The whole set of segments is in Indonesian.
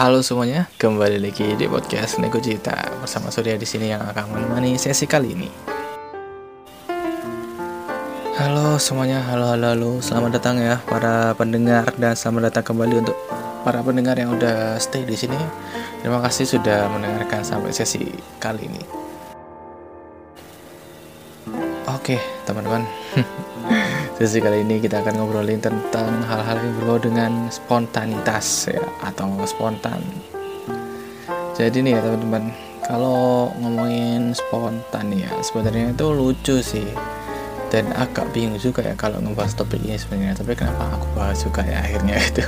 Halo semuanya, kembali lagi di podcast Nego Cita bersama Surya di sini yang akan menemani sesi kali ini. Halo semuanya, halo halo halo, selamat datang ya para pendengar dan selamat datang kembali untuk para pendengar yang udah stay di sini. Terima kasih sudah mendengarkan sampai sesi kali ini. Oke, teman-teman. Sesi kali ini kita akan ngobrolin tentang hal-hal yang berbau dengan spontanitas ya atau spontan. Jadi nih ya teman-teman, kalau ngomongin spontan ya sebenarnya itu lucu sih dan agak bingung juga ya kalau ngebahas topik ini sebenarnya tapi kenapa aku bahas juga ya akhirnya itu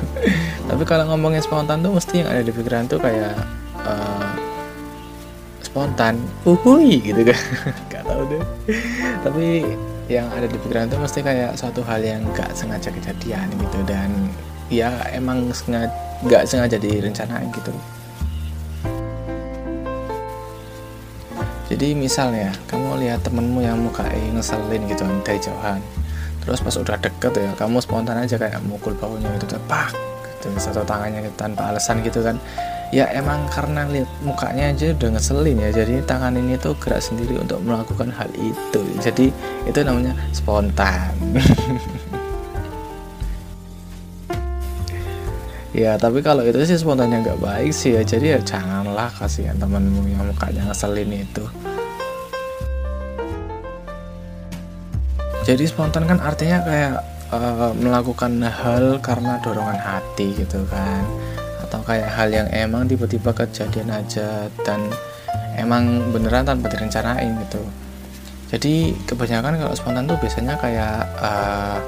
tapi kalau ngomongin spontan tuh mesti yang ada di pikiran tuh kayak uh, spontan. Uhui gitu kan. Gak tau deh. Tapi yang ada di pikiran itu mesti kayak suatu hal yang gak sengaja kejadian gitu. Dan ya emang sengaja gak sengaja direncanain gitu. Jadi misalnya kamu lihat temenmu yang muka ngeselin gitu dari jauhan terus pas udah deket ya kamu spontan aja kayak mukul baunya gitu pak gitu satu tangannya gitu, tanpa alasan gitu kan ya emang karena lihat mukanya aja udah ngeselin ya. Jadi tangan ini tuh gerak sendiri untuk melakukan hal itu. Jadi itu namanya spontan. Ya tapi kalau itu sih spontannya nggak baik sih ya. Jadi ya janganlah kasihan temenmu yang mukanya ngeselin itu. Jadi spontan kan artinya kayak uh, melakukan hal karena dorongan hati gitu kan atau kayak hal yang emang tiba-tiba kejadian aja dan emang beneran tanpa direncanain gitu. Jadi kebanyakan kalau spontan tuh biasanya kayak uh,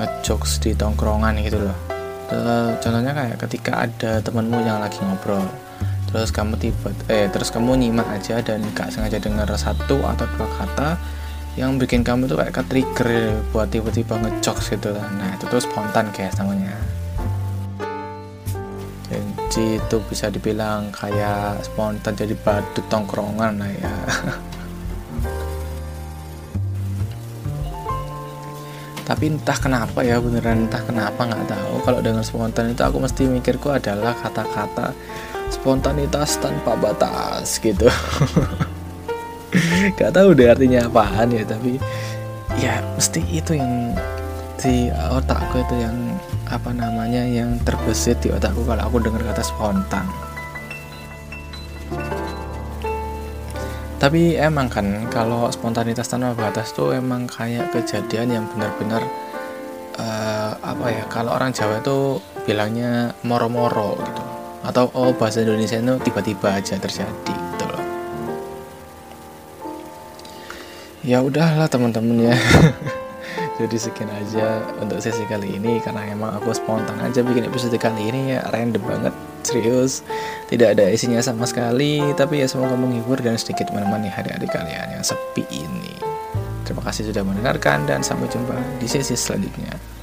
ngejokes di tongkrongan gitu loh. Contohnya kayak ketika ada temenmu yang lagi ngobrol terus kamu tiba eh terus kamu nyimak aja dan gak sengaja dengar satu atau dua kata yang bikin kamu tuh kayak ke trigger buat tiba-tiba ngejokes gitu nah itu tuh spontan guys namanya jadi itu bisa dibilang kayak spontan jadi badut tongkrongan lah ya. Tapi entah kenapa ya beneran entah kenapa nggak tahu. Kalau dengan spontan itu aku mesti mikirku adalah kata-kata spontanitas tanpa batas gitu. Nggak tahu deh artinya apaan ya tapi ya mesti itu yang di otakku itu yang apa namanya yang terbesit di otakku kalau aku dengar kata spontan. Tapi emang kan kalau spontanitas tanpa batas tuh emang kayak kejadian yang benar-benar uh, apa ya kalau orang Jawa itu bilangnya moro-moro gitu. Atau oh bahasa Indonesia itu tiba-tiba aja terjadi gitu loh. Ya udahlah teman-teman ya jadi sekian aja untuk sesi kali ini karena emang aku spontan aja bikin episode kali ini ya random banget serius. Tidak ada isinya sama sekali tapi ya semoga menghibur dan sedikit menemani hari-hari kalian yang sepi ini. Terima kasih sudah mendengarkan dan sampai jumpa di sesi selanjutnya